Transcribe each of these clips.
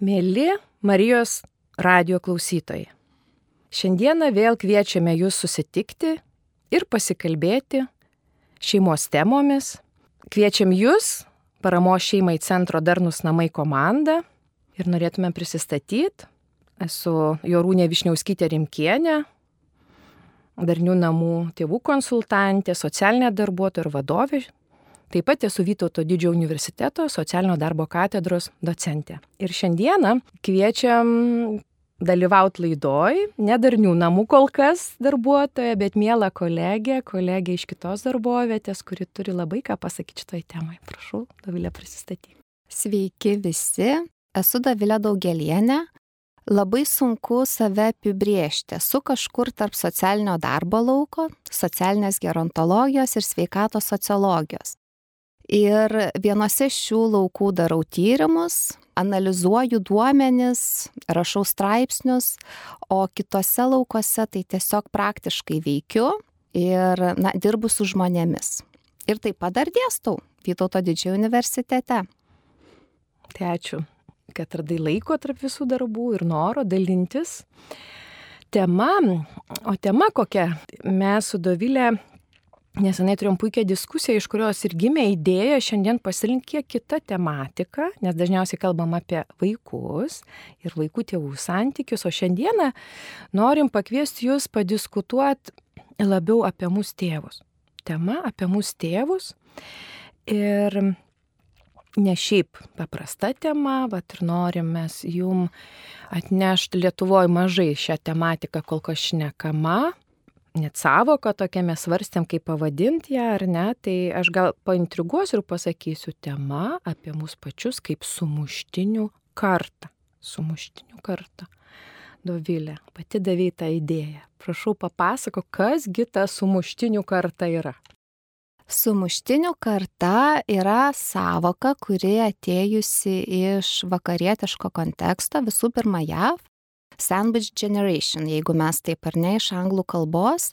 Mėly Marijos radio klausytojai. Šiandieną vėl kviečiame jūs susitikti ir pasikalbėti šeimos temomis. Kviečiam jūs, paramo šeimai centro Darnus namai komanda ir norėtume prisistatyti. Esu Jorūnė Višniauskytė Rimkienė, Darnių namų tėvų konsultantė, socialinė darbuotoja ir vadovė Taip pat esu Vytauto didžiojo universiteto socialinio darbo katedros docentė. Ir šiandieną kviečiam dalyvauti laidoj, nedarnių namų kol kas darbuotoja, bet mėla kolegė, kolegė iš kitos darbovietės, kuri turi labai ką pasakyti šitoj temai. Prašau, Davilė prisistatyti. Sveiki visi, esu Davilė Daugelienė. Labai sunku save apibriežti. Esu kažkur tarp socialinio darbo lauko, socialinės gerontologijos ir sveikatos sociologijos. Ir vienose šių laukų darau tyrimus, analizuoju duomenis, rašau straipsnius, o kitose laukose tai tiesiog praktiškai veikiu ir na, dirbu su žmonėmis. Ir taip pat dar dėstau Vytauto didžiojo universitete. Tai ačiū, kad radai laiko tarp visų darbų ir noro dalintis. Tema, o tema kokia? Mes su Dovilė Nesenai turėjom puikią diskusiją, iš kurios ir gimė idėja šiandien pasirinkti kiek kitą tematiką, nes dažniausiai kalbam apie vaikus ir vaikų tėvų santykius, o šiandieną norim pakviesti jūs padiskutuoti labiau apie mūsų tėvus. Tema apie mūsų tėvus ir ne šiaip paprasta tema, bet ir norim mes jum atnešti Lietuvoje mažai šią tematiką kol kas šnekama net savoką tokią mes svarstėm, kaip pavadinti ją ar ne, tai aš gal paintriguosiu ir pasakysiu tema apie mus pačius kaip sumuštinių kartą. Sumuštinių kartą. Dovilė, pati davė tą idėją. Prašau papasako, kasgi ta sumuštinių karta yra. Sumuštinių karta yra savoka, kuri atėjusi iš vakarietiško konteksto, visų pirma JAV, sandwich generation, jeigu mes taip ar ne iš anglų kalbos.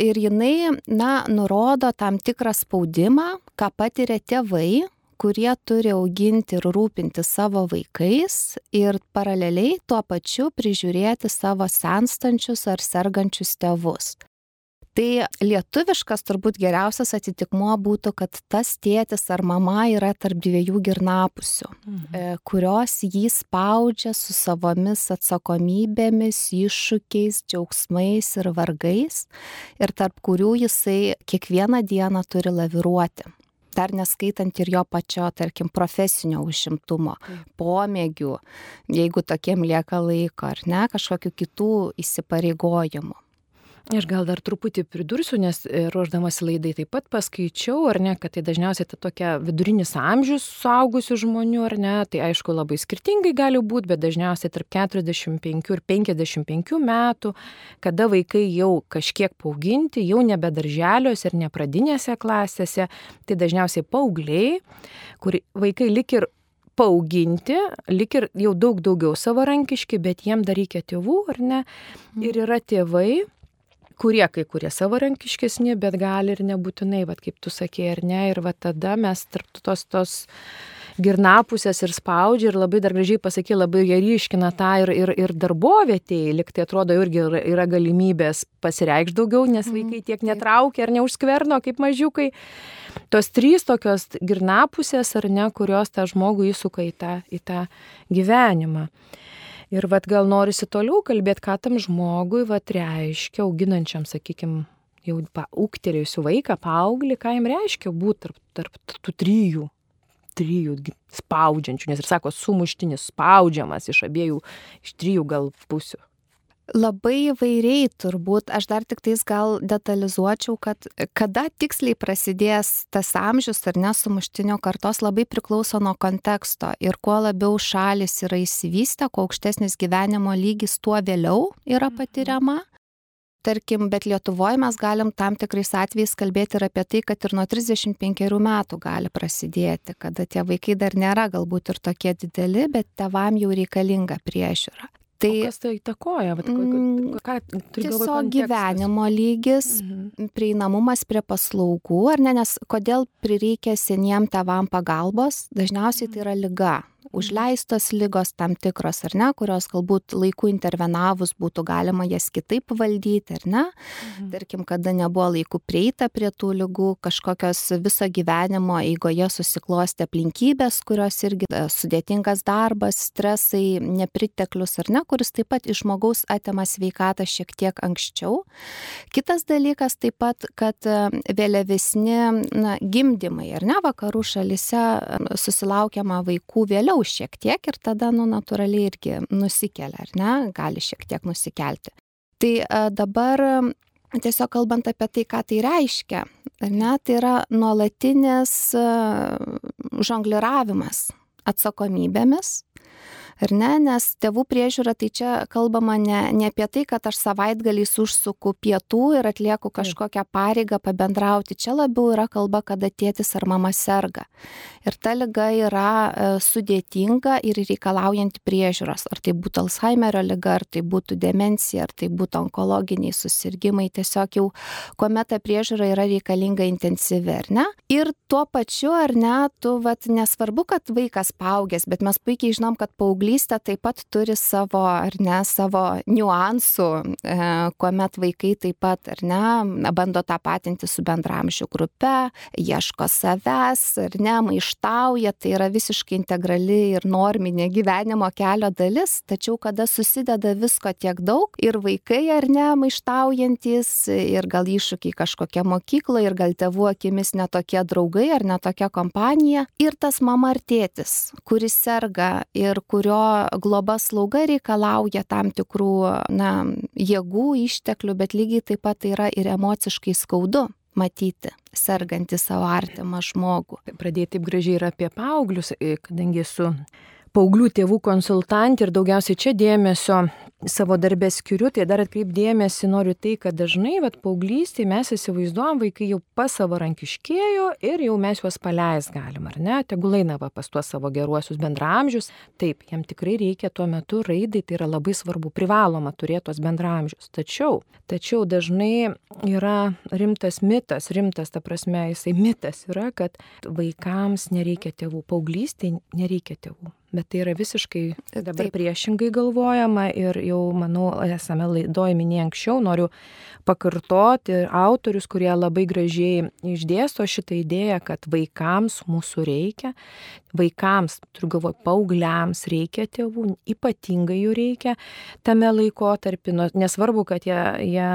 Ir jinai, na, nurodo tam tikrą spaudimą, ką patiria tėvai, kurie turi auginti ir rūpinti savo vaikais ir paraleliai tuo pačiu prižiūrėti savo senstančius ar sergančius tėvus. Tai lietuviškas turbūt geriausias atitikmuo būtų, kad tas tėtis ar mama yra tarp dviejų girnapusių, mhm. E, kurios jį spaudžia su savomis atsakomybėmis, iššūkiais, džiaugsmais ir vargais, ir tarp kurių jisai kiekvieną dieną turi laviruoti dar neskaitant ir jo pačio, tarkim, profesinio užimtumo, pomėgių, jeigu tokiem lieka laiko, ar ne, kažkokiu kitų įsipareigojimų. Aš gal dar truputį pridursiu, nes e, ruoždamasi laidai taip pat paskaičiau, ar ne, kad tai dažniausiai ta tokia vidurinis amžius suaugusių žmonių, ar ne, tai aišku labai skirtingai gali būti, bet dažniausiai tarp 45 ir 55 metų, kada vaikai jau kažkiek paauginti, jau nebe darželiuose ir nepradinėse klasėse, tai dažniausiai paaugliai, kur vaikai lik ir paauginti, lik ir jau daug daugiau savarankiški, bet jiem dar reikia tėvų, ar ne? Ir yra tėvai, kurie kai kurie savarankiškesni, bet gali ir nebūtinai, va, kaip tu sakė, ar ne, ir va tada mes tarp tos tos girnapusės ir spaudžia ir labai dar gražiai pasakė, labai jie ryškina tą ir, ir, ir darbovietėje, liktai atrodo irgi yra galimybės pasireikšti daugiau, nes mhm, vaikai tiek netraukia ar neužskverno kaip mažiukai. Tos trys tokios girnapusės ar ne, kurios tą žmogų įsuka į tą, į tą gyvenimą. Ir vad gal norisi toliau kalbėti, ką tam žmogui vad reiškia, auginančiam, sakykime, jau ūkterėjusių vaiką, paauglį, ką jam reiškia būti tarp, tarp tų trijų, trijų spaudžiančių, nes ir sako, sumuštinis spaudžiamas iš abiejų, iš trijų gal pusių. Labai įvairiai turbūt, aš dar tik tais gal detalizuočiau, kad kada tiksliai prasidės tas amžius ar nesumuštinio kartos labai priklauso nuo konteksto ir kuo labiau šalis yra įsivystę, kuo aukštesnis gyvenimo lygis, tuo vėliau yra mhm. patiriama. Tarkim, bet Lietuvoje mes galim tam tikrais atvejais kalbėti ir apie tai, kad ir nuo 35 metų gali prasidėti, kada tie vaikai dar nėra galbūt ir tokie dideli, bet tevam jau reikalinga priežiūra. Tai kas tai įtakoja? Vat, mm, ką, tiesiog gyvenimo lygis, mhm. prieinamumas prie paslaugų, ar ne, nes kodėl prireikia seniem tavam pagalbos, dažniausiai tai yra lyga. Užleistos lygos tam tikros, ar ne, kurios galbūt laiku intervenavus būtų galima jas kitaip valdyti, ar ne. Mhm. Tarkim, kada nebuvo laiku prieita prie tų lygų, kažkokios viso gyvenimo eigoje susiklosti aplinkybės, kurios irgi e, sudėtingas darbas, stresai, nepriteklius, ar ne, kuris taip pat iš žmogaus atima sveikatą šiek tiek anksčiau. Kitas dalykas taip pat, kad e, vėliavesni na, gimdymai, ar ne, vakarų šalise susilaukiama vaikų vėliau šiek tiek ir tada, nu, natūraliai irgi nusikelia, ar ne, gali šiek tiek nusikelti. Tai dabar tiesiog kalbant apie tai, ką tai reiškia, ar ne, tai yra nuolatinis žongliravimas atsakomybėmis ar ne, nes tėvų priežiūra tai čia kalbama ne, ne apie tai, kad aš savaitgaliais užsuku pietų ir atlieku kažkokią pareigą pabendrauti. Čia labiau yra kalba, kada tėtis ar mama serga. Ir ta lyga yra e, sudėtinga ir reikalaujanti priežiūros. Ar tai būtų Alzheimerio lyga, ar tai būtų demencija, ar tai būtų onkologiniai susirgymai. Tiesiog jau, kuomet ta priežiūra yra reikalinga intensyvi, ar ne? Ir tuo pačiu, ar ne, tu, vat, nesvarbu, kad vaikas paaugęs, bet mes puikiai žinom, kad paauglys paauglystė taip pat turi savo, ar ne, savo niuansų, e, kuomet vaikai taip pat, ar ne, bando tą patinti su bendramžių grupe, ieško savęs, ar ne, maištauja, tai yra visiškai integrali ir norminė gyvenimo kelio dalis, tačiau kada susideda visko tiek daug ir vaikai, ar ne, maištaujantis, ir gal iššūkiai kažkokia mokykla, ir gal tėvų akimis netokie draugai, ar netokia kompanija, ir tas mama ar tėtis, kuris serga ir kurio kurio globa slauga reikalauja tam tikrų na, jėgų, išteklių, bet lygiai taip pat tai yra ir emociškai skaudu matyti sergantį savo artimą žmogų. Pradėti taip gražiai ir apie paauglius, kadangi su paauglių tėvų konsultantė ir daugiausiai čia dėmesio savo darbę skiriu, tai dar atkreipdėmėsi noriu tai, kad dažnai, vad paauglystėje mes įsivaizduojam, vaikai jau pasavarankiškėjo ir jau mes juos paleis galim, ar ne, tegul eina va pas tuos savo geruosius bendramžius. Taip, jam tikrai reikia tuo metu raidai, tai yra labai svarbu, privaloma turėti tuos bendramžius. Tačiau, tačiau dažnai yra rimtas mitas, rimtas, ta prasme, jisai mitas yra, kad vaikams nereikia tėvų, paauglystėje nereikia tėvų bet tai yra visiškai dabar Taip. priešingai galvojama ir jau, manau, esame laidoj minėję anksčiau, noriu pakartoti autorius, kurie labai gražiai išdėsto šitą idėją, kad vaikams mūsų reikia, vaikams, turiu galvoje, paaugliams reikia tėvų, ypatingai jų reikia tame laikotarpį, nu, nesvarbu, kad jie, jie,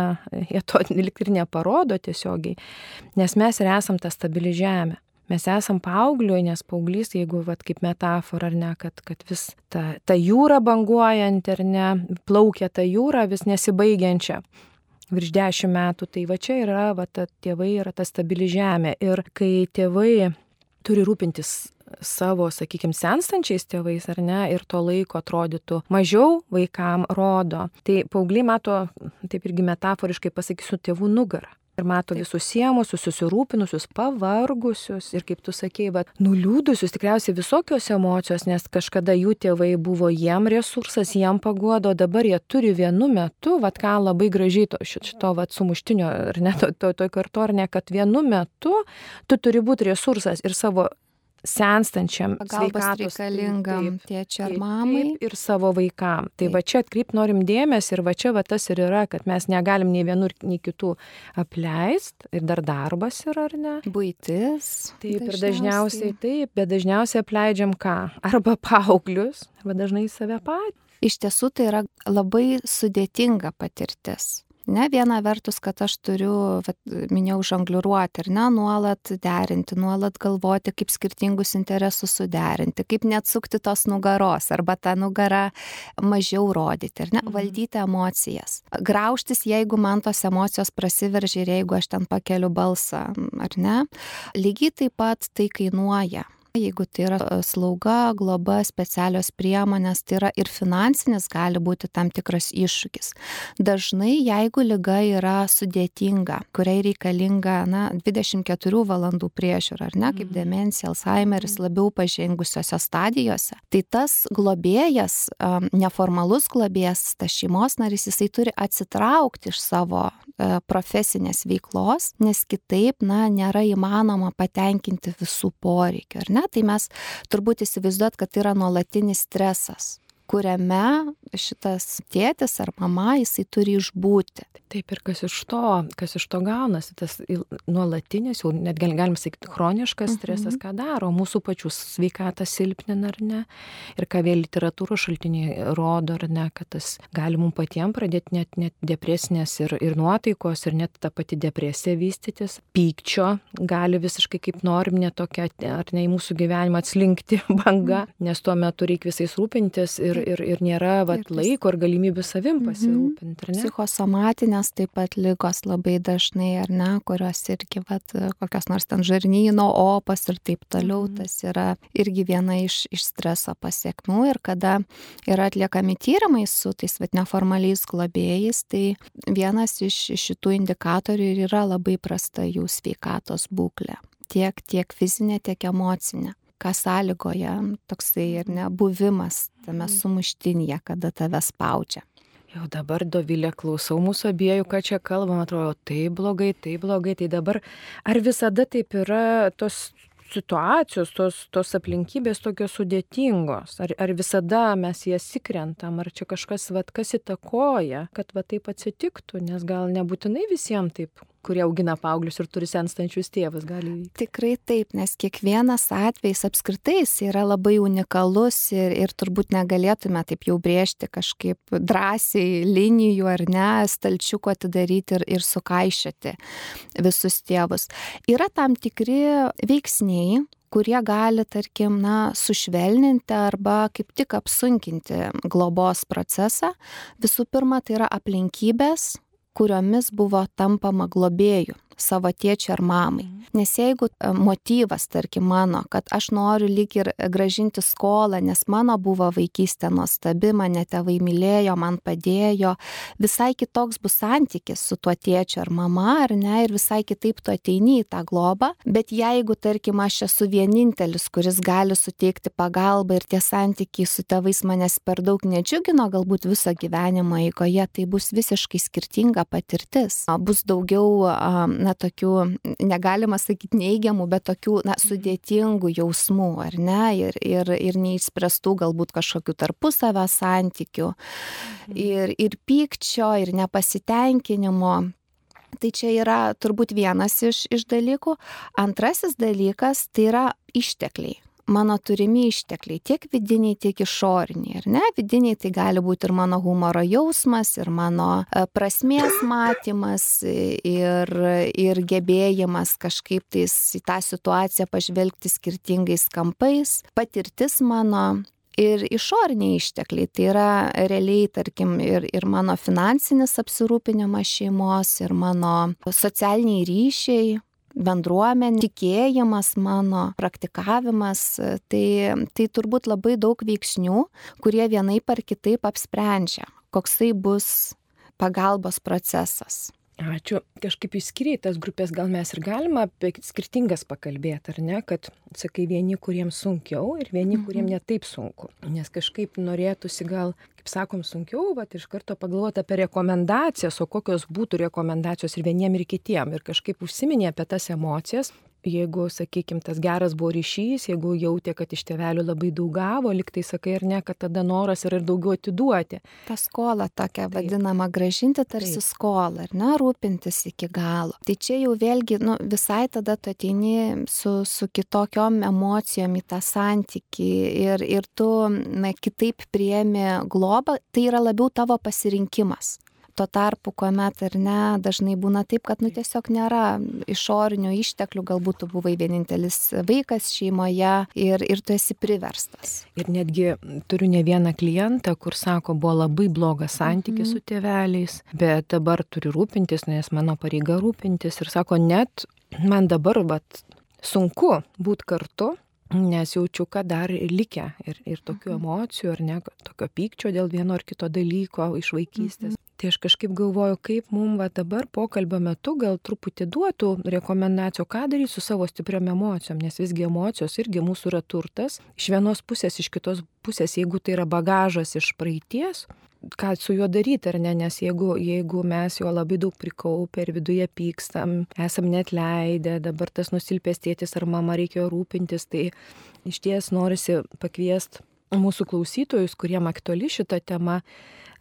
jie to lik ir neparodo tiesiogiai, nes mes ir esam ta stabili žemė mes esam paaugliui, nes paauglys, jeigu vat, kaip metafora, ar ne, kad, kad vis ta, ta jūra banguojant, ar ne, plaukia ta jūra vis nesibaigiančia. Virš dešimt metų, tai va čia yra, va, ta, tėvai yra ta stabili žemė. Ir kai tėvai turi rūpintis savo, sakykime, senstančiais tėvais ar ne, ir to laiko atrodytų mažiau vaikam rodo. Tai paaugliai mato, taip irgi metaforiškai pasakysiu, tėvų nugarą ir mato visus siemusius, susirūpinusius, pavargusius ir, kaip tu sakei, va, nuliūdusius, tikriausiai visokios emocijos, nes kažkada jų tėvai buvo jiem resursas, jiem pagodo, dabar jie turi vienu metu, va, ką labai gražiai to, šito, va, sumuštinio, ar ne, to, to, to kartu, ar ne, kad vienu metu tu turi būti resursas ir savo senstančiam sveikatos reikalingam tėčiui ar mamai. Taip, ir savo vaikam. Tai taip. va čia atkreip norim dėmesį ir va čia va tas ir yra, kad mes negalim nei vienur, nei kitų apleist ir dar darbas yra, ar ne? Būtis. Taip, dažniausiai. ir dažniausiai taip, bet dažniausiai apleidžiam ką? Arba paauglius, arba dažnai save patį. Iš tiesų tai yra labai sudėtinga patirtis Ne, viena vertus, kad aš turiu, vat, minėjau, žongliruoti ir ne, nuolat derinti, nuolat galvoti, kaip skirtingus interesus suderinti, kaip neatsukti tos nugaros arba tą nugarą mažiau rodyti ir ne, mhm. valdyti emocijas. Graužtis, jeigu man tos emocijos prasiveržia ir jeigu aš ten pakeliu balsą, ar ne. Lygiai taip pat tai kainuoja Jeigu tai yra e, slauga, globa, specialios priemonės, tai yra ir finansinis gali būti tam tikras iššūkis. Dažnai, jeigu lyga yra sudėtinga, kuriai reikalinga na, 24 valandų priežiūra, ar ne, kaip mhm. demencija, Alzheimeris, mhm. labiau pažengusiose stadijose, tai tas globėjas, neformalus globėjas, tas šeimos narys, jisai turi atsitraukti iš savo e, profesinės veiklos, nes kitaip, na, nėra įmanoma patenkinti visų poreikių, ar ne? Ne, tai mes turbūt įsivaizduot, kad tai yra nuolatinis stresas kuriame šitas tėtis ar mama, jisai turi išbūti. Taip ir kas iš to, kas iš to gaunasi, tas nuolatinis, jau net galim sakyti, chroniškas stresas, mhm. ką daro, mūsų pačių sveikatą silpnina ar ne. Ir ką vėl literatūros šaltiniai rodo ar ne, kad tas gali mums patiems pradėti net, net depresinės ir, ir nuotaikos, ir net ta pati depresija vystytis. Pykčio gali visiškai kaip norim, net tokia, ar ne į mūsų gyvenimą atslinkti banga, mhm. nes tuo metu reikia visais rūpintis ir ir, ir nėra vat, ir laiko ir galimybių savim mhm. pasirūpinti. Psichosomatinės taip pat lygos labai dažnai, ar ne, kurios irgi vat, kokios nors ten žarnyno opas ir taip toliau, mhm. tas yra irgi viena iš, iš streso pasiekmių ir kada yra atliekami tyrimai su tais vat, neformaliais globėjais, tai vienas iš, iš šitų indikatorių ir yra labai prasta jų sveikatos būklė tiek, tiek fizinė, tiek emocinė ką sąlygoja toksai ir nebuvimas tame mhm. sumuštinėje, kada tave spaudžia. Jau dabar Dovilė klausau mūsų abiejų, ką čia kalbam, atrodo, tai blogai, tai blogai, tai dabar ar visada taip yra tos situacijos, tos, tos aplinkybės tokios sudėtingos, ar, ar visada mes jas įkrentam, ar čia kažkas, vat, kas įtakoja, kad va taip atsitiktų, nes gal nebūtinai visiems taip kurie augina paauglius ir turi senstančius tėvus, gali įvykti. Tikrai taip, nes kiekvienas atvejs apskritai yra labai unikalus ir, ir turbūt negalėtume taip jau brėžti kažkaip drąsiai linijų ar ne, stalčiuko atidaryti ir, ir sukaišyti visus tėvus. Yra tam tikri veiksniai, kurie gali, tarkim, na, sušvelninti arba kaip tik apsunkinti globos procesą. Visų pirma, tai yra aplinkybės, kuriomis buvo tampama globėju savo tėčiui ar mamai. Mhm. Nes jeigu e, motyvas, tarkim, mano, kad aš noriu lyg ir gražinti skolą, nes mano buvo vaikystė nuostabi, mane tėvai mylėjo, man padėjo, visai kitoks bus santykis su tuo tėčiu ar mama, ar ne, ir visai kitaip tu ateini į tą globą. Bet jeigu, tarkim, aš esu vienintelis, kuris gali suteikti pagalbą ir tie santykiai su tėvais manęs per daug nedžiugino, galbūt viso gyvenimo eigoje, tai bus visiškai skirtinga patirtis. Bus daugiau na, na, tokių, negalima sakyti neigiamų, bet tokių, na, sudėtingų jausmų, ar ne, ir, ir, ir neįspręstų galbūt kažkokių tarpusavę santykių, mhm. ir, ir pykčio, ir nepasitenkinimo. Tai čia yra turbūt vienas iš, iš dalykų. Antrasis dalykas tai yra ištekliai mano turimi ištekliai, tiek vidiniai, tiek išoriniai. Ir ne, vidiniai tai gali būti ir mano humoro jausmas, ir mano e, prasmės matymas, ir, ir gebėjimas kažkaip tais į tą situaciją pažvelgti skirtingais kampais, patirtis mano. Ir išoriniai ištekliai, tai yra realiai, tarkim, ir, ir mano finansinis apsirūpinimas šeimos, ir mano socialiniai ryšiai, bendruomenė, tikėjimas mano, praktikavimas, tai, tai turbūt labai daug veiksnių, kurie vienaip ar kitaip apsprendžia, koksai bus pagalbos procesas. Ačiū. Kažkaip išskiriai tas grupės, gal mes ir galime apie skirtingas pakalbėti, ar ne, kad, sakai, vieni, kuriems sunkiau ir vieni, mhm. kuriems netaip sunku. Nes kažkaip norėtųsi gal, kaip sakom, sunkiau, bet iš karto pagalvoti apie rekomendacijas, o kokios būtų rekomendacijos ir vieniem ir kitiem. Ir kažkaip užsiminė apie tas emocijas, jeigu, sakykime, tas geras buvo ryšys, jeigu jautė, kad iš tėvelių labai daug gavo, liktai sakai ar ne, kad tada noras yra ir daugiau atiduoti. Ta skola tokia Taip. vadinama gražinti tarsi Taip. skolą, ar ne, rūpintis iki galo. Tai čia jau vėlgi, nu, visai tada tu ateini su, su kitokiom emocijom į tą santyki ir, ir tu na, kitaip priemi globą, tai yra labiau tavo pasirinkimas. Tuo tarpu, kuomet ar ne, dažnai būna taip, kad nu, tiesiog nėra išorinių išteklių, galbūt tu buvai vienintelis vaikas šeimoje ir, ir tu esi priverstas. Ir netgi turiu ne vieną klientą, kur sako, buvo labai blogas santykis mhm. su tėveliais, bet dabar turi rūpintis, nes mano pareiga rūpintis ir sako, net man dabar vat, sunku būti kartu, nes jaučiu, kad dar likę ir, ir tokių mhm. emocijų, ar ne, tokio pykčio dėl vieno ar kito dalyko iš vaikystės. Mhm. Tai aš kažkaip galvoju, kaip mums va dabar pokalbio metu gal truputį duotų rekomendacijų, ką daryti su savo stipriam emocijom, nes visgi emocijos irgi mūsų yra turtas. Iš vienos pusės, iš kitos pusės, jeigu tai yra bagažas iš praeities, ką su juo daryti, ar ne, nes jeigu, jeigu mes jo labai daug prikaupę ir viduje pykstam, esam net leidę, dabar tas nusilpęs tėtis ar mama reikėjo rūpintis, tai iš ties norisi pakviesti mūsų klausytojus, kuriem aktuali šita tema,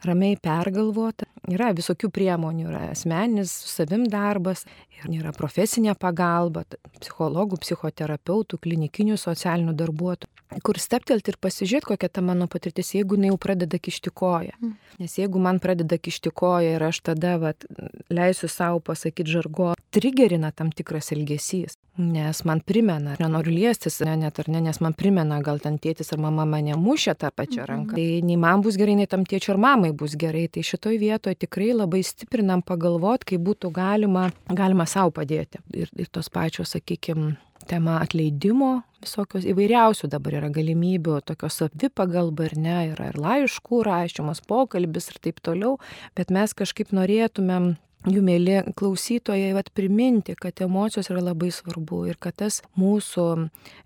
ramiai pergalvota. Yra visokių priemonių, yra asmeninis su savim darbas, yra profesinė pagalba, psichologų, psichoterapeutų, klinikinių socialinių darbuotojų. Kur steptelti ir pasižiūrėti, kokia ta mano patirtis, jeigu jinai jau pradeda kišti koją. Mm. Nes jeigu man pradeda kišti koją ir aš tada vat, leisiu savo pasakyti žargo, trigerina tam tikras elgesys. Nes man primena, nenoriu liestis, ne, net ar ne, nes man primena, gal ten tėtis ar mama mane mušė tą pačią mhm. ranką. Tai nei man bus gerai, nei tam tėčiu ar mamai bus gerai. Tai šitoj vietoje tikrai labai stiprinam pagalvoti, kaip būtų galima, galima savo padėti. Ir, ir tos pačios, sakykime, tema atleidimo, visokios įvairiausių dabar yra galimybių, tokios savipagalba ir ne, yra ir laiškų rašymas, pokalbis ir taip toliau, bet mes kažkaip norėtumėm jų mėly klausytojai, vat, priminti, kad emocijos yra labai svarbu ir kad tas mūsų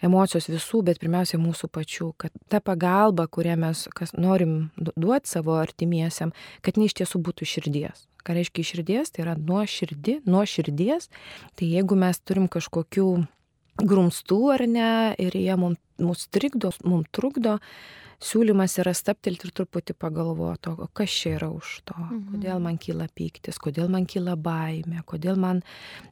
emocijos visų, bet pirmiausia mūsų pačių, kad ta pagalba, kurią mes norim duoti savo artimiesiam, kad ne iš tiesų būtų širdies. Ką reiškia širdies, tai yra nuo širdi, nuo širdies. Tai jeigu mes turim kažkokių grumstų ar ne ir jie mums, mums trikdo, mums trukdo, siūlymas yra staptelti ir truputį pagalvoti, o kas čia yra už to, mhm. kodėl man kyla pyktis, kodėl man kyla baime, kodėl man,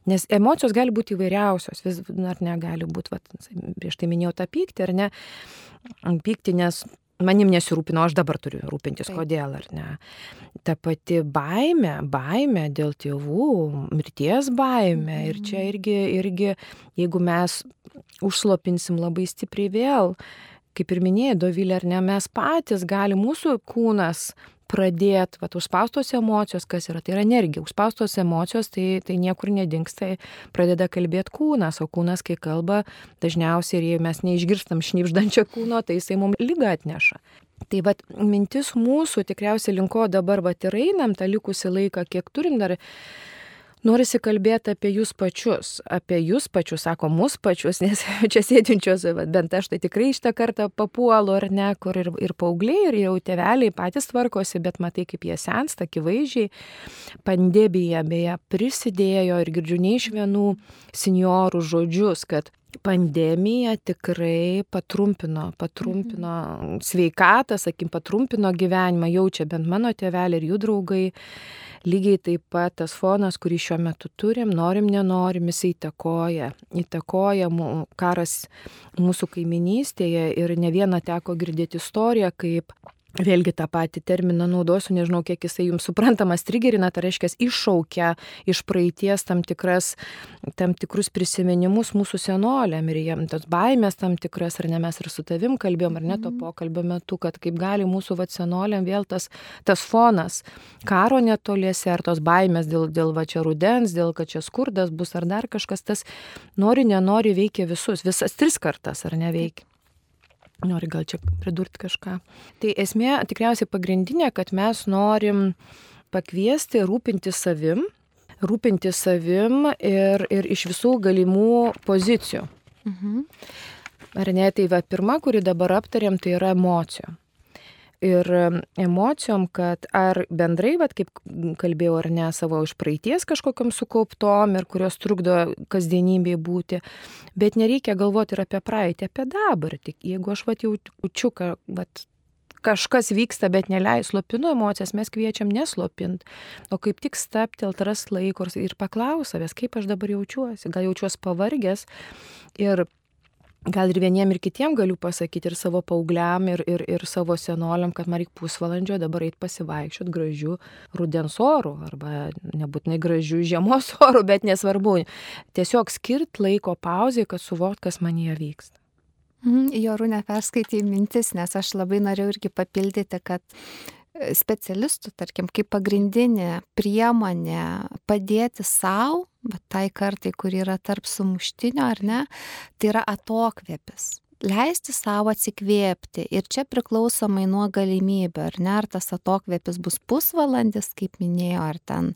nes emocijos gali būti įvairiausios, vis ar negali būti, vat, prieš tai minėjau tą pyktį, ar ne, pyktį, nes manim nesirūpino, aš dabar turiu rūpintis, kodėl ar ne. Ta pati baime, baime dėl tėvų, mirties baime. Ir čia mhm. irgi, irgi, jeigu mes užslopinsim labai stipriai vėl, kaip ir minėjai, Dovilė, ar ne, mes patys gali, mūsų kūnas pradėti, va, užspaustos emocijos, kas yra, tai yra energija, užspaustos emocijos, tai, tai niekur nedingsta, pradeda kalbėti kūnas, o kūnas, kai kalba, dažniausiai ir jei mes neišgirstam šnipždančio kūno, tai jisai mums lygą atneša. Tai vad mintis mūsų tikriausiai linko dabar va ir einam tą likusį laiką, kiek turim dar norisi kalbėti apie jūs pačius, apie jūs pačius, sako, mus pačius, nes čia sėdinčios, bent aš tai tikrai šitą kartą papuolu, ar ne, kur ir, ir paaugliai, ir jau teveliai patys tvarkosi, bet matai, kaip jie sensta, akivaizdžiai. Pandemija beje prisidėjo ir girdžiu ne iš vienų seniorų žodžius, kad pandemija tikrai patrumpino, patrumpino mhm. sveikatą, sakim, patrumpino gyvenimą, jaučia bent mano tėveliai ir jų draugai lygiai taip pat tas fonas, kurį šiuo metu turim, norim, nenorim, jis įtakoja. Įtakoja karas mūsų kaiminystėje ir ne vieną teko girdėti istoriją, kaip Vėlgi tą patį terminą naudosiu, nežinau, kiek jisai jums suprantamas, trigerina, tai reiškia, iššaukia iš praeities tam, tikras, tam tikrus prisiminimus mūsų senoliam ir jiem tos baimės tam tikras, ar ne mes ir su tavim kalbėjom, ar ne to mhm. pokalbio metu, kad kaip gali mūsų va senoliam vėl tas, tas fonas karo netoliese, ar tos baimės dėl, dėl va čia rudens, dėl kad čia skurdas bus, ar dar kažkas, tas nori, nenori veikia visus, visas tris kartas, ar neveikia. Nori gal čia pridurti kažką. Tai esmė tikriausiai pagrindinė, kad mes norim pakviesti rūpinti savim, rūpinti savim ir, ir iš visų galimų pozicijų. Mhm. Ar ne, tai va pirma, kuri dabar aptarėm, tai yra emocijų ir emocijom, kad ar bendrai, vat, kaip kalbėjau, ar ne savo iš praeities kažkokiam sukauptom ir kurios trukdo kasdienybėje būti, bet nereikia galvoti ir apie praeitį, apie dabartį. Jeigu aš vat, jaučiu, kad kažkas vyksta, bet neleis slopinu emocijas, mes kviečiam neslopint, o kaip tik staptelt, ras laiko ir paklausavęs, kaip aš dabar jaučiuosi. Gal jaučiuosi pavargęs ir gal ir vieniem ir kitiem galiu pasakyti ir savo paaugliam, ir, ir, ir savo senoliam, kad man reikia pusvalandžio dabar eit pasivaikščiot gražių rudens orų, arba nebūtinai gražių žiemos orų, bet nesvarbu. Tiesiog skirt laiko pauzai, kad suvokt, kas man jie vyksta. Mhm, Jorūne perskaitė mintis, nes aš labai norėjau irgi papildyti, kad specialistų, tarkim, kaip pagrindinė priemonė padėti savo, bet tai kartai, kur yra tarp sumuštinio ar ne, tai yra atokvėpis. leisti savo atsikvėpti. Ir čia priklausomai nuo galimybių, ar ne, ar tas atokvėpis bus pusvalandis, kaip minėjau, ar ten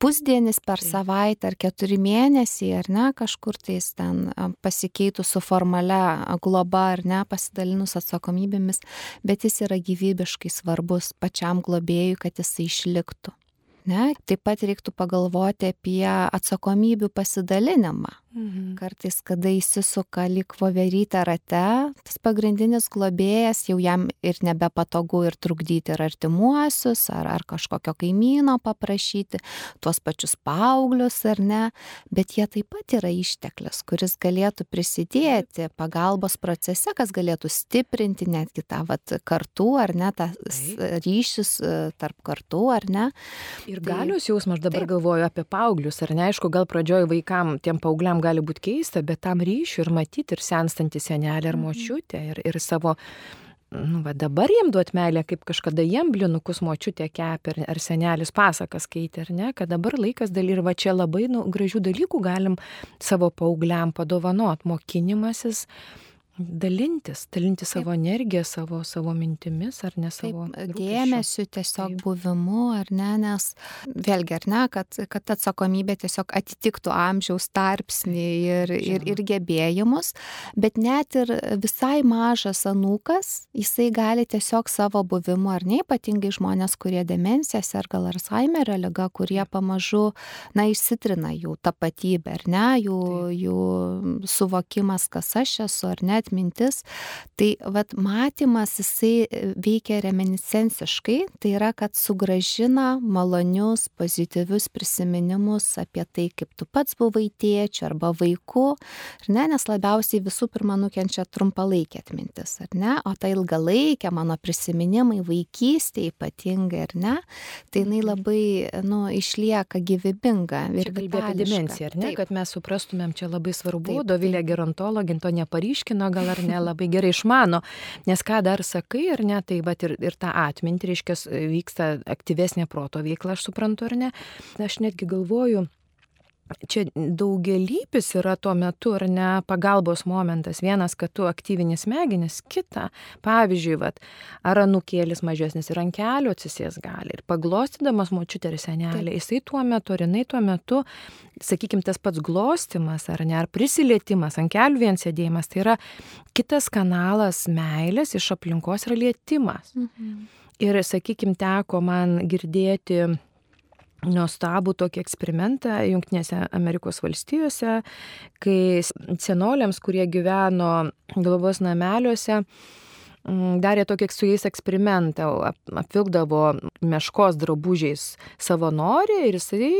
pusdienis per savaitę, ar keturi mėnesiai, ar ne, kažkur tais ten pasikeitų su formalia globa, ar ne, pasidalinus atsakomybėmis, bet jis yra gyvybiškai svarbus pačiam globėjui, kad jisai išliktų. Ne? Taip pat reiktų pagalvoti apie atsakomybių pasidalinimą. Mhm. Kartais, kada įsisuka lyg voverytę rate, tas pagrindinis globėjas jau jam ir nebepatogu ir trukdyti ir artimuosius, ar, ar kažkokio kaimyno paprašyti, tuos pačius paauglius ar ne, bet jie taip pat yra išteklis, kuris galėtų prisidėti pagalbos procese, kas galėtų stiprinti netgi tą vat, kartų ar ne, tą ryšius e, tarp kartų ar ne. Ir galius jausmas, aš dabar taip. galvoju apie paauglius, ar neaišku, gal pradžioj vaikam, tiem paaugliam kam gali būti keista, bet tam ryšiui ir matyti ir senstantį senelį ar mhm. močiutę ir, ir savo nu, va dabar jiem duot meilę, kaip kažkada jiem blinukus močiutė kepė ar, ar senelis pasakas skaitė, ar ne, kad dabar laikas daly ir va čia labai nu, gražių dalykų galim savo paaugliam padovanot, mokinimasis dalintis, dalinti savo energiją, savo, savo mintimis ar ne savo Taip, dėmesiu, tiesiog Taip. buvimu ar ne, nes vėlgi ar ne, kad, kad atsakomybė tiesiog atitiktų amžiaus tarpsnį ir, ir, ir gebėjimus, bet net ir visai mažas anūkas, jisai gali tiesiog savo buvimu ar ne, ypatingai žmonės, kurie demencijas ar gal Alzheimerio lyga, kurie pamažu, na, išsitrina jų tapatybę ar ne, jų, Taip. jų suvokimas, kas aš esu ar net atmintis, tai vat matymas jisai e, veikia reminiscenciškai, tai yra, kad sugražina malonius, pozityvius prisiminimus apie tai, kaip tu pats buvai tėčiu arba vaiku, ne, nes labiausiai visų pirma nukenčia trumpalaikė atmintis, ar ne, o ta ilgalaikė mano prisiminimai vaikystė ypatingai, ar ne, tai jinai mhm. labai, nu, išlieka gyvybinga. Ir kalbė apie dimenciją, ar ne, Taip. kad mes suprastumėm, čia labai svarbu, Dovilė gerontologin to neparyškino, gal ar ne labai gerai išmano, nes ką dar sakai, ar ne, tai va ir, ir tą atmintį, reiškia, vyksta aktyvesnė proto veikla, aš suprantu, ar ne. Aš netgi galvoju, čia daugelypis yra tuo metu, ar ne, pagalbos momentas. Vienas, kad tu aktyvini smegenis, kita, pavyzdžiui, vat, ar anukėlis mažesnis ir ant kelių atsisės gali. Ir paglostydamas močiutę ir senelį, jisai tuo metu, ar jinai tuo metu, sakykime, tas pats glostimas, ar ne, ar prisilietimas, ant kelių vien sėdėjimas, tai yra kitas kanalas meilės iš aplinkos yra lietimas. Mhm. Ir, sakykime, teko man girdėti nuostabų tokį eksperimentą Junktinėse Amerikos valstijose, kai senoliams, kurie gyveno globos nameliuose, darė tokį su jais eksperimentą, apvilkdavo meškos drabužiais savanorių ir jisai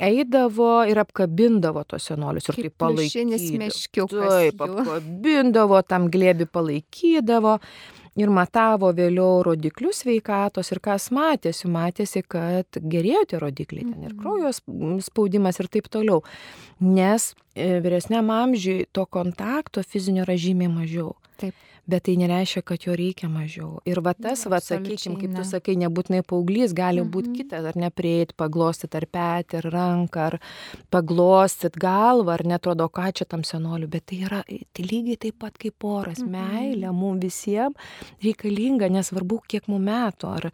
eidavo ir apkabindavo tos senolius ir taip palaikydavo. Taip, apkabindavo, tam glėbi palaikydavo ir matavo vėliau rodiklius sveikatos ir kas matėsi, matėsi, kad gerėjo tie rodikliai, ten ir mhm. kraujo spaudimas ir taip toliau. Nes e, vyresniam amžiui to kontakto fizinio yra žymiai mažiau. Taip bet tai nereiškia, kad jo reikia mažiau. Ir va tas, va, sakykim, kaip tu sakai, nebūtinai paauglys, gali būti kitas, ar neprieiti, paglostyti ar petį, ar ranką, ar paglostyti galvą, ar netrodo, ką čia tam senoliu, bet tai yra tai lygiai taip pat kaip poras. Mhm. Meilė mums visiems reikalinga, nesvarbu, kiek mums metų, ar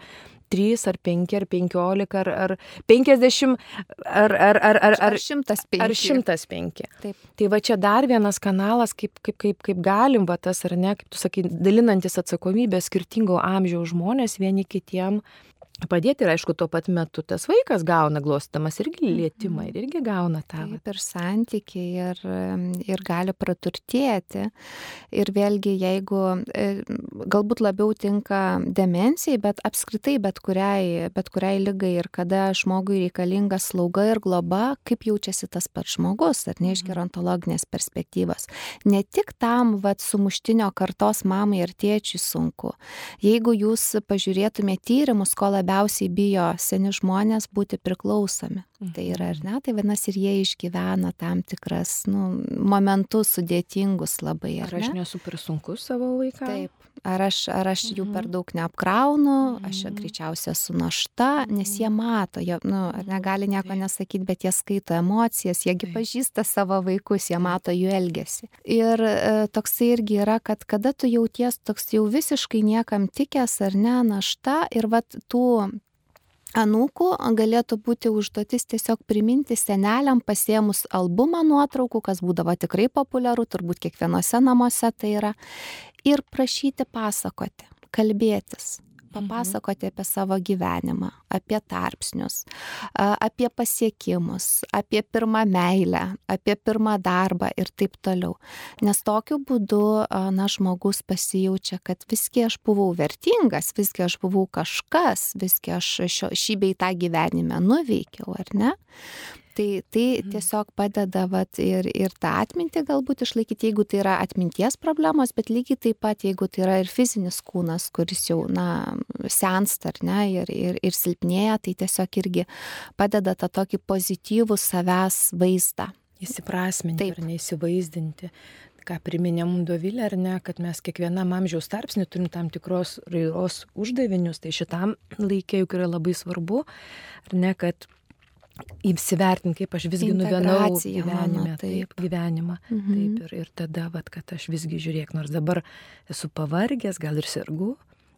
3 ar 5 ar 15 ar, ar 50 ar, ar, ar, ar, ar 105. Ar 105. Taip. Tai va čia dar vienas kanalas, kaip, kaip, kaip, kaip galim, va tas ar ne, kaip tu sakai, dalinantis atsakomybę skirtingo amžiaus žmonės vieni kitiem padėti ir aišku tuo pat metu tas vaikas gauna glostamas irgi lietimą ir irgi gauna tą. Taip, ir santykiai ir, ir gali praturtėti. Ir vėlgi, jeigu e, galbūt labiau tinka demencijai, bet apskritai bet kuriai, bet kuriai lygai ir kada žmogui reikalinga slauga ir globa, kaip jaučiasi tas pats žmogus, ar ne iš mhm. gerontologinės perspektyvos. Ne tik tam, vad, sumuštinio kartos mamai ir tėčiui sunku. Jeigu jūs pažiūrėtumėte tyrimus, ko labiausiai bijo seni žmonės būti priklausomi. Tai yra, ar ne? Tai vadinasi, ir jie išgyvena tam tikras, nu, momentus sudėtingus labai. Ar, ar aš nesu per sunkus savo vaikams? Taip. Ar aš, ar aš jų per mhm. daug neapkraunu, aš mhm. greičiausiai esu našta, nes jie mhm. mato, jie, nu, negali nieko nesakyti, bet jie skaito emocijas, jiegi pažįsta savo vaikus, jie mato jų elgesį. Ir e, toksai irgi yra, kad kada tu jauties toks jau visiškai niekam tikęs ar ne našta ir vat tų anūkų galėtų būti užduotis tiesiog priminti seneliam pasiemus albumą nuotraukų, kas būdavo tikrai populiaru, turbūt kiekvienose namuose tai yra, ir prašyti pasakoti, kalbėtis papasakoti apie savo gyvenimą, apie tarpsnius, apie pasiekimus, apie pirmą meilę, apie pirmą darbą ir taip toliau. Nes tokiu būdu, na, žmogus pasijaučia, kad visgi aš buvau vertingas, visgi aš buvau kažkas, visgi aš šio, šį bei tą gyvenime nuveikiau, ar ne? Tai tai mhm. tiesiog padeda vat ir ir tą atmintį galbūt išlaikyti jeigu tai yra atminties problemos bet lygiai taip pat jeigu tai yra ir fizinis kūnas kuris jau na sensta ar ne ir ir ir silpnėja tai tiesiog irgi padeda tą tokį pozityvų savęs vaizdą įsiprasminti ir neįsivaizdinti ką priminė mum Dovilė, ar ne, kad mes kiekvienam amžiaus tarpsnį turim tam tikros raidos uždavinius, tai šitam laikė juk yra labai svarbu, ar ne, kad įsivertinti, kaip aš visgi nuvenau gyvenime, taip, gyvenimą. Mhm. Taip, ir, ir tada, vat, kad aš visgi žiūrėk, nors dabar esu pavargęs, gal ir sergu,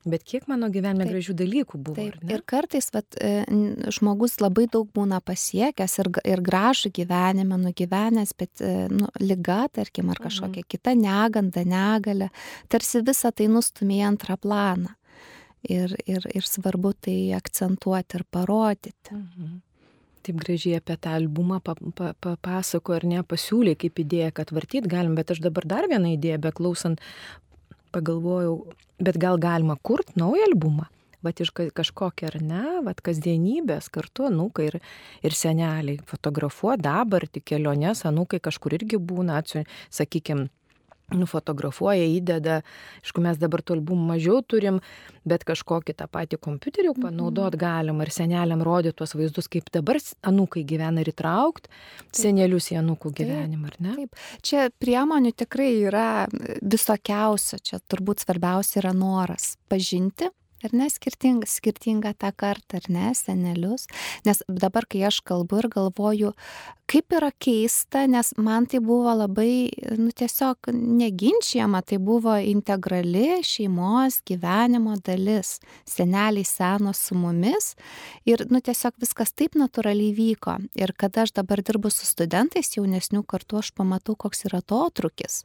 bet kiek mano gyvenime taip, gražių dalykų buvo. Taip, ir kartais vat, e, žmogus labai daug būna pasiekęs ir, ir gražų gyvenimą nugyvenęs, bet e, nu, lyga, tarkim, ar kažkokia mhm. kita neganda, negalė, tarsi visą tai nustumė antrą planą. Ir, ir, ir svarbu tai akcentuoti ir parodyti. Mhm taip gražiai apie tą albumą papasako ar ne, pasiūlė kaip idėja, kad vartyt galim, bet aš dabar dar vieną idėją, beklausant, pagalvojau, bet gal galima kurti naują albumą. Vat iš kažkokią ar ne, vat kasdienybės kartu anūkai ir, ir seneliai fotografuoja dabartį keliones, anūkai kažkur irgi būna, sakykime, nufotografuoja, įdeda, aišku, mes dabar tų albumų mažiau turim, bet kažkokį tą patį kompiuterį mhm. panaudot galima ir seneliam rodyti tuos vaizdus, kaip dabar anūkai gyvena ir įtraukti senelius į anūkų gyvenimą, ar ne? Taip, čia priemonių tikrai yra visokiausia, čia turbūt svarbiausia yra noras pažinti ar ne skirtingą, skirtingą tą kartą, ar ne, senelius. Nes dabar, kai aš kalbu ir galvoju, kaip yra keista, nes man tai buvo labai, nu tiesiog neginčiama, tai buvo integrali šeimos gyvenimo dalis. Seneliai seno su mumis ir, nu tiesiog viskas taip natūraliai vyko. Ir kada aš dabar dirbu su studentais jaunesnių kartų, aš pamatau, koks yra to trukis.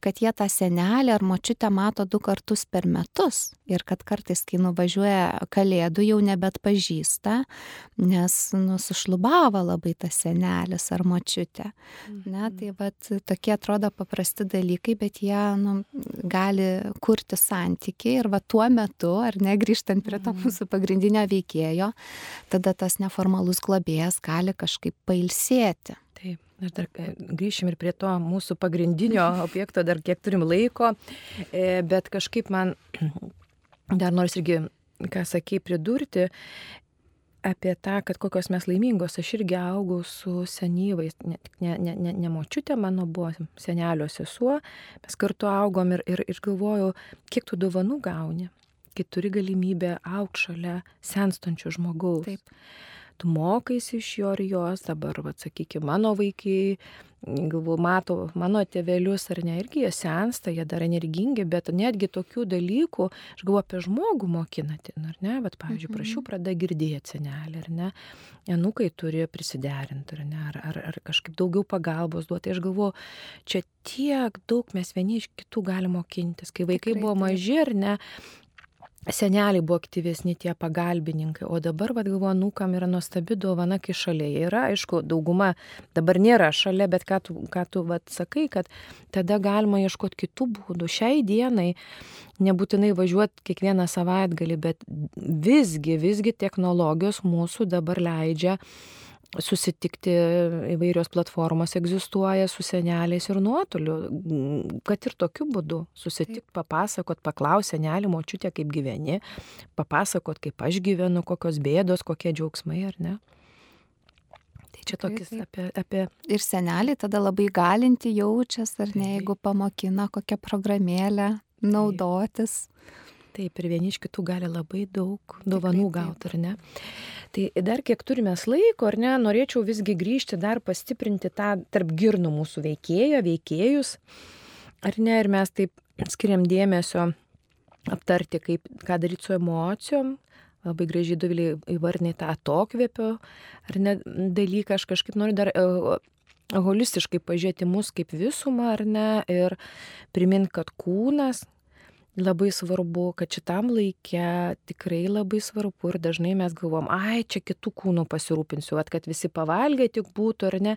Kad jie tą senelį ar močiutę mato du kartus per metus. Ir kad kartais, kai nuvažiuoja kalėdų, jau nebet pažįsta, nes, nu, sušlubavo labai tas senelis ar močiutė. Ne, mhm. tai vat, tokie atrodo paprasti dalykai, bet jie nu, gali kurti santykiai ir va tuo metu, ar ne, grįžtant prie to mhm. mūsų pagrindinio veikėjo, tada tas neformalus globėjas gali kažkaip pailsėti. Taip. Ir dar e, grįšim ir prie to mūsų pagrindinio objekto, dar kiek turim laiko, e, bet kažkaip man dar nors irgi, ką sakei, pridurti, apie tą, kad kokios mes laimingos. Aš irgi augau su senyvais, ne, ne, ne, ne, ne močiutė mano buvo senelio sesuo, mes kartu augom ir, ir, ir galvojau, kiek tu dovanų gauni, kai turi galimybę aukti šalia senstančio žmogaus. Taip tu mokaisi iš jo ir jos, dabar, va, sakykime, mano vaikai, galvoju, mato mano tėvelius ar ne, irgi jie sensta, jie dar energingi, bet netgi tokių dalykų, aš galvoju apie žmogų mokinati, ar ne, bet, pavyzdžiui, mhm. prašiau pradeda girdėti senelį, ar ne, enukai turi prisiderinti, ar ne, ar, ar, ar kažkaip daugiau pagalbos duoti. Aš galvoju, čia tiek daug mes vieni iš kitų galime mokintis, kai vaikai Tikrai, buvo maži, ar ne, seneliai buvo aktyvesni tie pagalbininkai, o dabar, vad galvoju, nukam yra nuostabi dovana, kai šalia yra, aišku, dauguma dabar nėra šalia, bet ką tu, ką tu vad sakai, kad tada galima ieškoti kitų būdų. Šiai dienai nebūtinai važiuoti kiekvieną savaitgalį, bet visgi, visgi technologijos mūsų dabar leidžia susitikti įvairios platformos egzistuoja su seneliais ir nuotoliu, kad ir tokiu būdu susitikti, papasakot, paklaus senelį, močiutė, kaip gyveni, papasakot, kaip aš gyvenu, kokios bėdos, kokie džiaugsmai ar ne. Čia tokis apie, apie... Ir seneliai tada labai galinti jaučias, ar ne, jeigu pamokina kokią programėlę naudotis. Taip, ir vieni iš kitų gali labai daug dovanų gauti, ar ne? Tai dar kiek turime laiko, ar ne, norėčiau visgi grįžti dar pastiprinti tą tarp girnų mūsų veikėjo, veikėjus, ar ne, ir mes taip skiriam dėmesio aptarti, kaip, ką daryti su emocijom, labai gražiai dovilį įvardinai tą atokvėpio, ar ne dalyką, aš kažkaip noriu dar e, holistiškai pažiūrėti mus kaip visumą, ar ne, ir primint, kad kūnas labai svarbu, kad šitam laikė tikrai labai svarbu ir dažnai mes galvom, ai, čia kitų kūnų pasirūpinsiu, at, kad visi pavalgė tik būtų ar ne,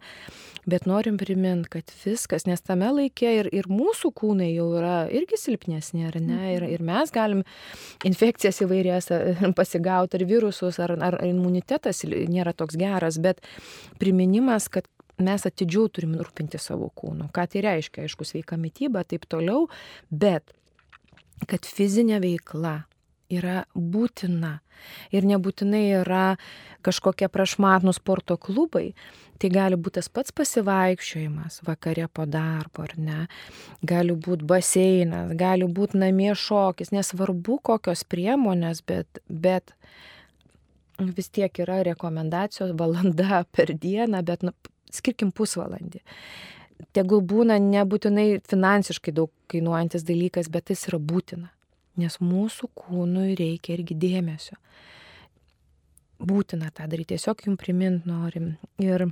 bet norim priminti, kad viskas, nes tame laikė ir, ir mūsų kūnai jau yra irgi silpnesni, ar ne, ir, ir mes galim infekcijas įvairias pasigauti, ar virusus, ar, ar imunitetas nėra toks geras, bet priminimas, kad mes atidžiau turim rūpinti savo kūnu. Ką tai reiškia, aišku, sveika mytyba, taip toliau, bet kad fizinė veikla yra būtina ir nebūtinai yra kažkokie prašmatnų sporto klubai. Tai gali būti tas pats pasivaikščiojimas vakare po darbo, ar ne. Gali būti baseinas, gali būti namie šokis, nesvarbu kokios priemonės, bet, bet vis tiek yra rekomendacijos valanda per dieną, bet nu, skirkim pusvalandį tegul būna nebūtinai finansiškai daug kainuojantis dalykas, bet jis yra būtina. Nes mūsų kūnui reikia irgi dėmesio. Būtina tą daryti, tiesiog jums primint norim. Ir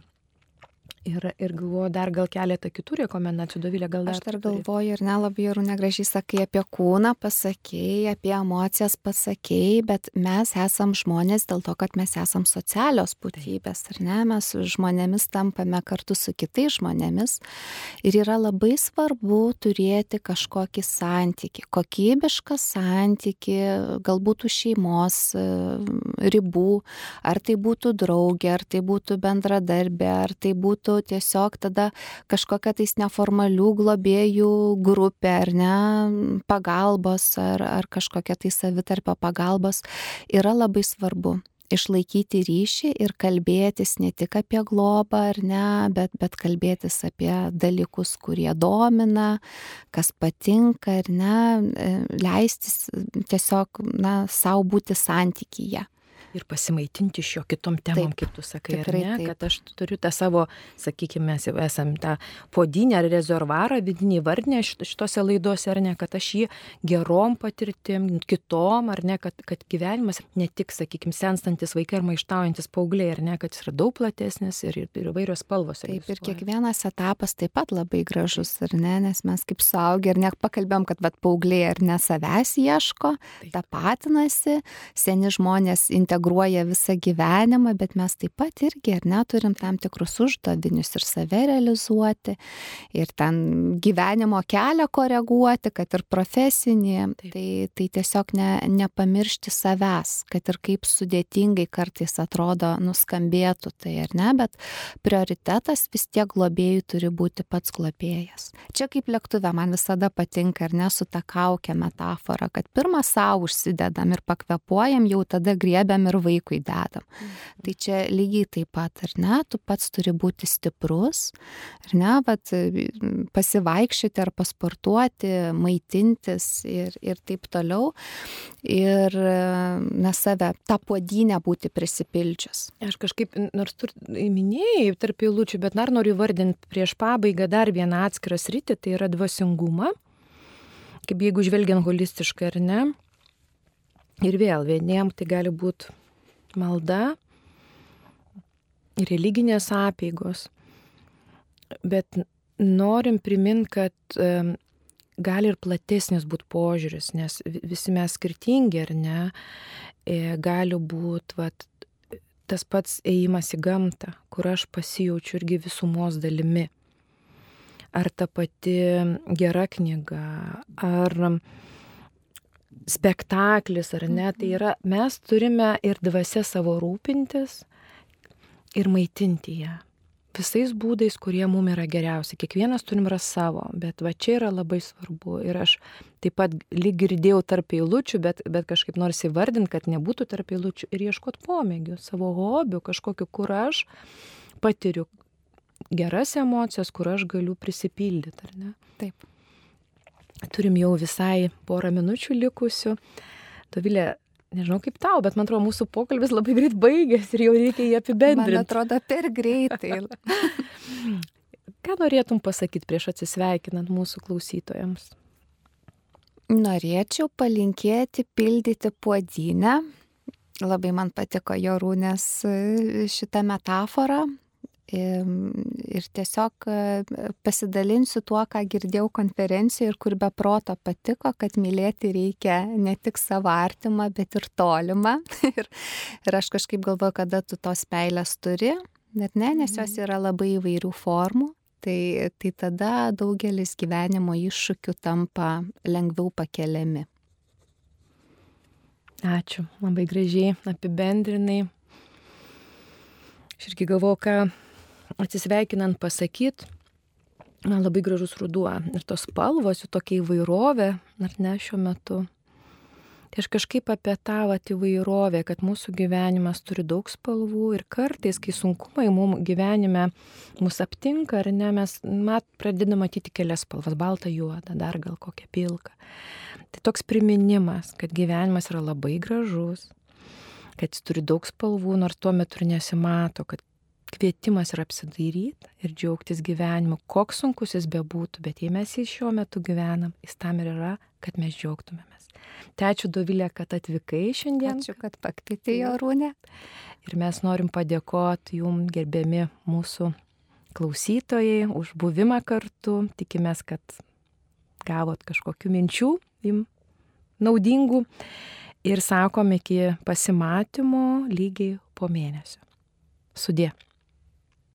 Ir, ir galvoju, dar gal keletą kitų rekomendacijų, Dovilė, gal dar. Aš dar galvoju, ir nelabai ir negražiai sakai apie kūną, pasakėjai, apie emocijas pasakėjai, bet mes esam žmonės dėl to, kad mes esam socialios būtybės, ar ne? Mes žmonėmis tampame kartu su kitais žmonėmis. Ir yra labai svarbu turėti kažkokį santyki, kokybišką santyki, galbūt šeimos ribų, ar tai būtų draugė, ar tai būtų bendradarbė, ar tai būtų tiesiog tada kažkokia tais neformalių globėjų grupė ar ne, pagalbos ar, ar kažkokia tai savitarpio pagalbos yra labai svarbu. Išlaikyti ryšį ir kalbėtis ne tik apie globą ar ne, bet, bet kalbėtis apie dalykus, kurie domina, kas patinka ar ne, e, leistis tiesiog, na, savo būti santykyje ir pasimaitinti iš jo kitom temom, taip, kaip tu sakai, tikrai, ar ne, taip. kad aš turiu tą savo, sakykime, mes jau esam tą podinę ar rezervarą vidinį vardinę šitose laidose, ar ne, kad aš jį gerom patirtim, kitom, ar ne, kad, kad gyvenimas ne tik, sakykime, senstantis vaikai ar maištaujantis paaugliai, ar ne, kad jis yra daug platesnis ir, ir, ir įvairios spalvos. Taip, ir kiekvienas etapas taip pat labai gražus, ar ne, nes mes kaip suaugę ir net pakalbėjom, kad vat, paaugliai ar ne savęs ieško, tapatinasi, seni žmonės integruoja integruoja visą gyvenimą, bet mes taip pat irgi, ar neturim tam tikrus uždavinius ir save realizuoti, ir ten gyvenimo kelią koreguoti, kad ir profesinį. Taip. Tai, tai tiesiog ne, nepamiršti savęs, kad ir kaip sudėtingai kartais atrodo nuskambėtų tai ar ne, bet prioritetas vis tiek globėjų turi būti pats globėjas. Čia kaip lėktuve man visada patinka, ar ne, su ta kaukė metafora, kad pirmą savo užsidedam ir pakvepuojam, jau tada griebiam ir ir vaikui dedam. Mhm. Tai čia lygiai taip pat, ar ne, tu pats turi būti stiprus, ar ne, bet pasivaikščioti ar pasportuoti, maitintis ir, ir taip toliau. Ir, na, save, tą podinę būti prisipildžius. Aš kažkaip, nors tu minėjai tarp eilučių, bet dar noriu vardinti prieš pabaigą dar vieną atskirą sritį, tai yra dvasingumą. Kaip jeigu žvelgiant holistiškai ar ne. Ir vėl vieniem tai gali būti malda, religinės apėgos. Bet norim priminti, kad gali ir platesnis būti požiūris, nes visi mes skirtingi ar ne, e, gali būti tas pats ėjimas į gamtą, kur aš pasijaučiu irgi visumos dalimi. Ar ta pati gera knyga, ar spektaklis ar ne, tai yra, mes turime ir dvasia savo rūpintis ir maitinti ją. Visais būdais, kurie mums yra geriausi. Kiekvienas turim ras savo, bet va čia yra labai svarbu. Ir aš taip pat lyg girdėjau tarp eilučių, bet, bet kažkaip nors įvardinti, kad nebūtų tarp eilučių ir ieškoti pomėgių, savo hobių, kažkokiu, kur aš patiriu geras emocijas, kur aš galiu prisipildyti, ar ne? Taip. Turim jau visai porą minučių likusių. Dovilė, nežinau kaip tau, bet man atrodo, mūsų pokalbis labai greit baigėsi ir jau reikia jį apibendrinti. Man atrodo, per greitai. Ką norėtum pasakyti prieš atsisveikinant mūsų klausytojams? Norėčiau palinkėti pildyti puodynę. Labai man patiko Jorūnės šitą metaforą, ir tiesiog e, pasidalinsiu tuo, ką girdėjau konferencijoje ir kur be proto patiko, kad mylėti reikia ne tik savo artimą, bet ir tolimą. ir, ir aš kažkaip galvoju, kada tu tos meilės turi, bet ne, nes jos mhm. yra labai įvairių formų. Tai, tai tada daugelis gyvenimo iššūkių tampa lengviau pakeliami. Ačiū, labai gražiai apibendrinai. Aš irgi galvoju, ką atsisveikinant pasakyt, man labai gražus ruduo ir tos spalvos, jų tokia įvairovė, ar ne šiuo metu. Tai aš kažkaip apie tą vat, įvairovę, kad mūsų gyvenimas turi daug spalvų ir kartais, kai sunkumai mums gyvenime mus aptinka, ar ne, mes mat, pradedame matyti kelias spalvas - baltą, juodą, dar gal kokią pilką. Tai toks priminimas, kad gyvenimas yra labai gražus, kad jis turi daug spalvų, nors tuo metu ir nesimato, kad kvietimas yra apsidairyti ir džiaugtis gyvenimu, koks sunkus jis bebūtų, bet jei mes jį šiuo metu gyvenam, jis tam ir yra, kad mes džiaugtumėmės. Tai ačiū Dovilė, kad atvykai šiandien. Ačiū, kad pakvietė jo rūnę. Ir mes norim padėkoti jum, gerbiami mūsų klausytojai, už buvimą kartu. Tikimės, kad gavot kažkokių minčių jum naudingų. Ir sakom iki pasimatymo lygiai po mėnesio. Sudė.